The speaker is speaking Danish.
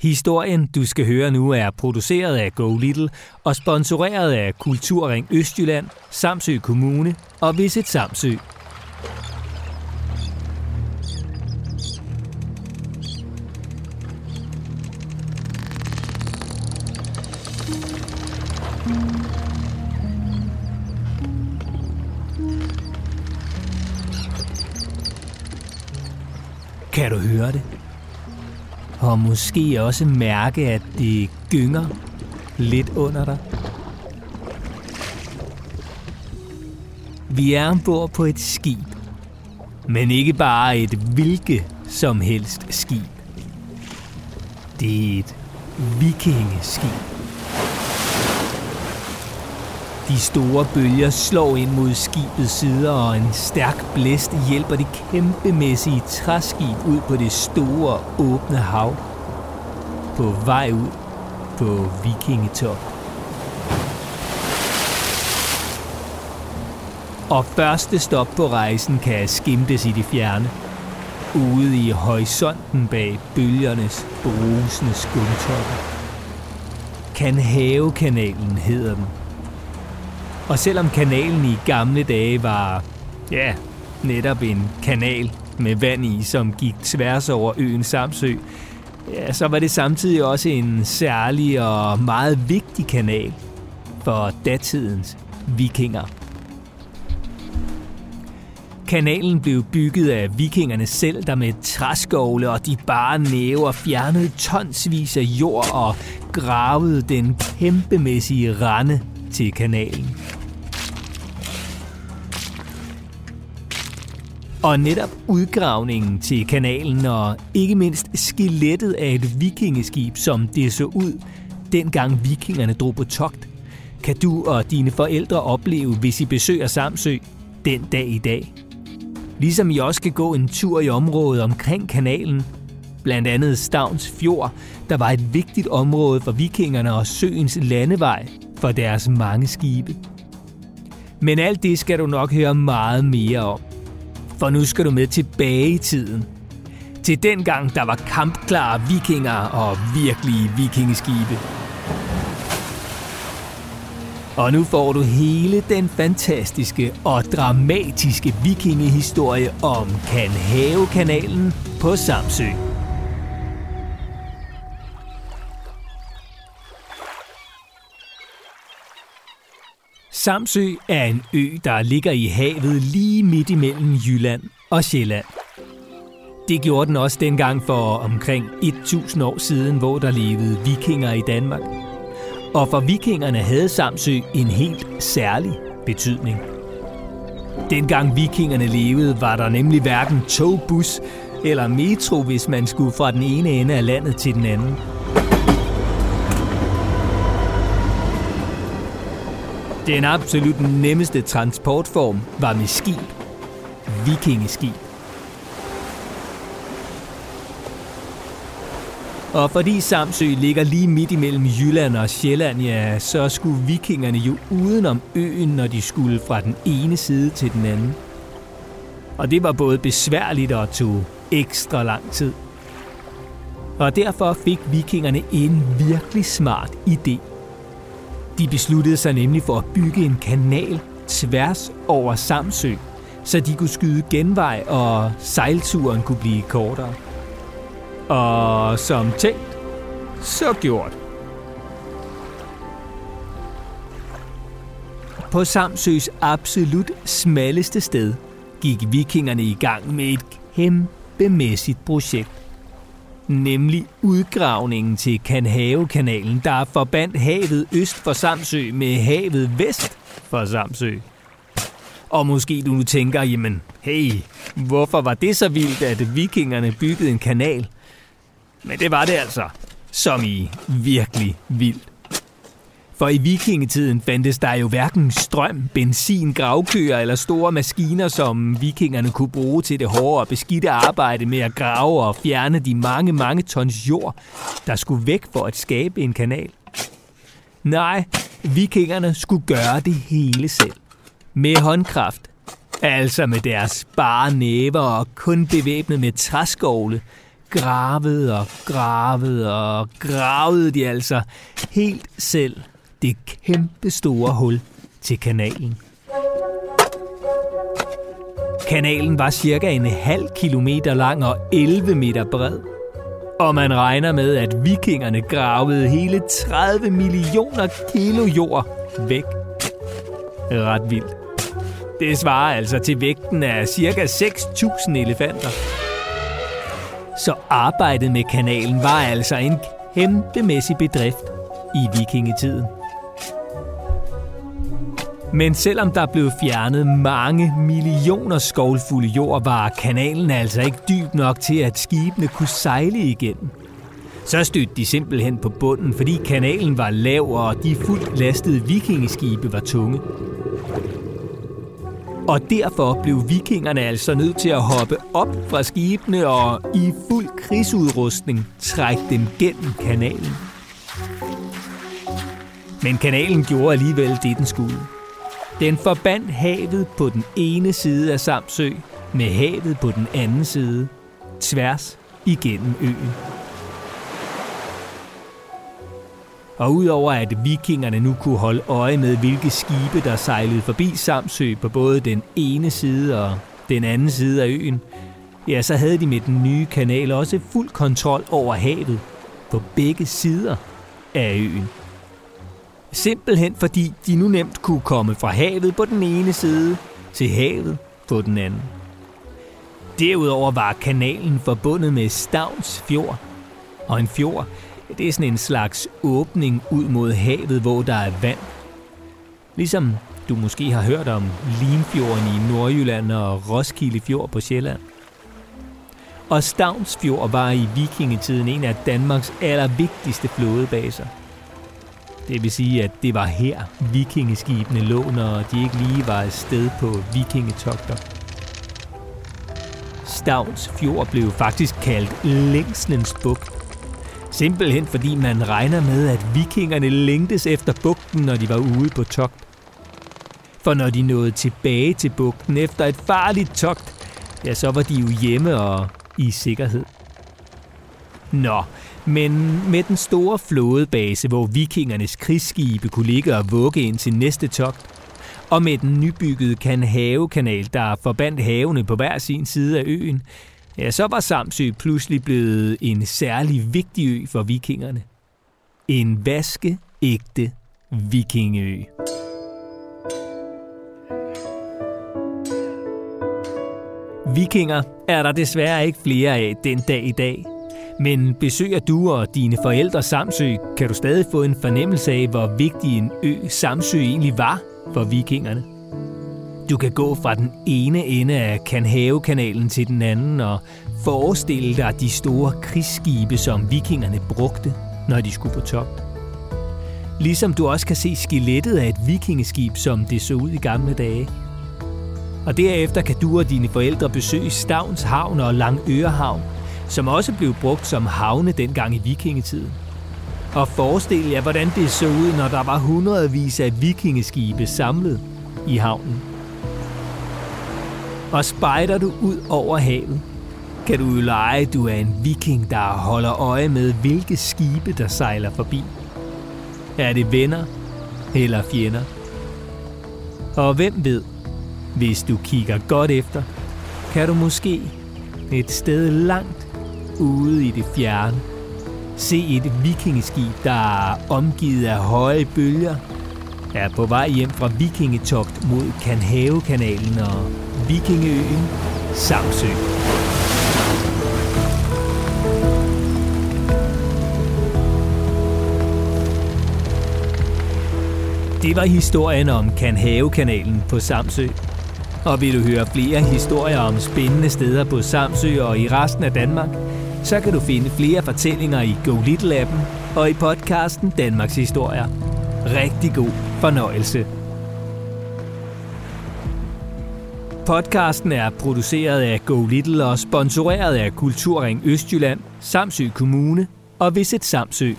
Historien, du skal høre nu, er produceret af Go Little og sponsoreret af Kulturring Østjylland, Samsø Kommune og Visit Samsø. Kan du høre det? Og måske også mærke, at det gynger lidt under dig. Vi er ombord på et skib. Men ikke bare et hvilket som helst skib. Det er et vikingeskib. De store bølger slår ind mod skibets sider, og en stærk blæst hjælper det kæmpemæssige træskib ud på det store, åbne hav. På vej ud på vikingetop. Og første stop på rejsen kan skimtes i det fjerne. Ude i horisonten bag bølgernes brusende skumtoppe. Kanhavekanalen hedder den. Og selvom kanalen i gamle dage var, ja, netop en kanal med vand i, som gik tværs over øen Samsø, ja, så var det samtidig også en særlig og meget vigtig kanal for datidens vikinger. Kanalen blev bygget af vikingerne selv, der med træskovle og de bare næver fjernede tonsvis af jord og gravede den kæmpemæssige rande til kanalen. Og netop udgravningen til kanalen og ikke mindst skelettet af et vikingeskib, som det så ud, dengang vikingerne drog på togt, kan du og dine forældre opleve, hvis I besøger Samsø den dag i dag. Ligesom I også kan gå en tur i området omkring kanalen, blandt andet Stavns Fjord, der var et vigtigt område for vikingerne og søens landevej for deres mange skibe. Men alt det skal du nok høre meget mere om for nu skal du med tilbage i tiden. Til den gang, der var kampklare vikinger og virkelige vikingeskibe. Og nu får du hele den fantastiske og dramatiske vikingehistorie om Kanhavekanalen på Samsø. Samsø er en ø, der ligger i havet lige midt imellem Jylland og Sjælland. Det gjorde den også dengang for omkring 1000 år siden, hvor der levede vikinger i Danmark. Og for vikingerne havde Samsø en helt særlig betydning. Dengang vikingerne levede, var der nemlig hverken tog, bus eller metro, hvis man skulle fra den ene ende af landet til den anden. Den absolut nemmeste transportform var med skib. Vikingeskib. Og fordi Samsø ligger lige midt imellem Jylland og Sjælland, ja, så skulle vikingerne jo udenom øen, når de skulle fra den ene side til den anden. Og det var både besværligt og tog ekstra lang tid. Og derfor fik vikingerne en virkelig smart idé. De besluttede sig nemlig for at bygge en kanal tværs over Samsø, så de kunne skyde genvej og sejlturen kunne blive kortere. Og som tænkt, så gjort. På Samsøs absolut smalleste sted gik vikingerne i gang med et kæmpemæssigt projekt nemlig udgravningen til Kanhavekanalen, der forbandt havet øst for Samsø med havet vest for Samsø. Og måske du nu tænker, jamen, hey, hvorfor var det så vildt, at vikingerne byggede en kanal? Men det var det altså, som i virkelig vildt. For i vikingetiden fandtes der jo hverken strøm, benzin, gravkøer eller store maskiner, som vikingerne kunne bruge til det hårde og beskidte arbejde med at grave og fjerne de mange, mange tons jord, der skulle væk for at skabe en kanal. Nej, vikingerne skulle gøre det hele selv. Med håndkraft. Altså med deres bare næver og kun bevæbnet med træskovle, gravede og gravede og gravede de altså helt selv det kæmpe store hul til kanalen. Kanalen var cirka en halv kilometer lang og 11 meter bred. Og man regner med, at vikingerne gravede hele 30 millioner kilo jord væk. Ret vildt. Det svarer altså til vægten af cirka 6.000 elefanter. Så arbejdet med kanalen var altså en kæmpemæssig bedrift i vikingetiden. Men selvom der blev fjernet mange millioner skovlfulde jord, var kanalen altså ikke dyb nok til, at skibene kunne sejle igennem. Så stødte de simpelthen på bunden, fordi kanalen var lav, og de fuldt lastede vikingeskibe var tunge. Og derfor blev vikingerne altså nødt til at hoppe op fra skibene og i fuld krigsudrustning trække dem gennem kanalen. Men kanalen gjorde alligevel det, den skulle. Den forbandt havet på den ene side af Samsø med havet på den anden side, tværs igennem øen. Og udover at vikingerne nu kunne holde øje med, hvilke skibe, der sejlede forbi Samsø på både den ene side og den anden side af øen, ja, så havde de med den nye kanal også fuld kontrol over havet på begge sider af øen. Simpelthen fordi de nu nemt kunne komme fra havet på den ene side til havet på den anden. Derudover var kanalen forbundet med Stavns fjord. Og en fjord, det er sådan en slags åbning ud mod havet, hvor der er vand. Ligesom du måske har hørt om Limfjorden i Nordjylland og Roskilde Fjord på Sjælland. Og Stavnsfjord var i vikingetiden en af Danmarks allervigtigste flådebaser – det vil sige, at det var her vikingeskibene lå, når de ikke lige var afsted på vikingetogter. Stavns fjord blev faktisk kaldt Længsnens bug. Simpelthen fordi man regner med, at vikingerne længtes efter bugten, når de var ude på togt. For når de nåede tilbage til bugten efter et farligt togt, ja, så var de jo hjemme og i sikkerhed. Nå, men med den store flådebase, hvor vikingernes krigsskibe kunne ligge og vugge ind til næste togt, og med den nybyggede Kanhavekanal, der forbandt havene på hver sin side af øen, ja, så var Samsø pludselig blevet en særlig vigtig ø for vikingerne. En vaskeægte vikingeø. Vikinger er der desværre ikke flere af den dag i dag – men besøger du og dine forældre Samsø, kan du stadig få en fornemmelse af, hvor vigtig en ø Samsø egentlig var for vikingerne. Du kan gå fra den ene ende af Kanhavekanalen til den anden og forestille dig de store krigsskibe, som vikingerne brugte, når de skulle på top. Ligesom du også kan se skelettet af et vikingeskib, som det så ud i gamle dage. Og derefter kan du og dine forældre besøge Stavns Havn og Langøre Havn, som også blev brugt som havne dengang i vikingetiden. Og forestil jer, hvordan det så ud, når der var hundredvis af vikingeskibe samlet i havnen. Og spejder du ud over havet, kan du jo lege, du er en viking, der holder øje med, hvilke skibe, der sejler forbi. Er det venner eller fjender? Og hvem ved, hvis du kigger godt efter, kan du måske et sted langt ude i det fjerne. Se et vikingeskib, der er omgivet af høje bølger, er på vej hjem fra vikingetogt mod Kanhavekanalen og Vikingeøen Samsø. Det var historien om Kanhavekanalen på Samsø. Og vil du høre flere historier om spændende steder på Samsø og i resten af Danmark, så kan du finde flere fortællinger i Go Little-appen og i podcasten Danmarks Historier. Rigtig god fornøjelse. Podcasten er produceret af Go Little og sponsoreret af Kulturring Østjylland, Samsø Kommune og Visit Samsø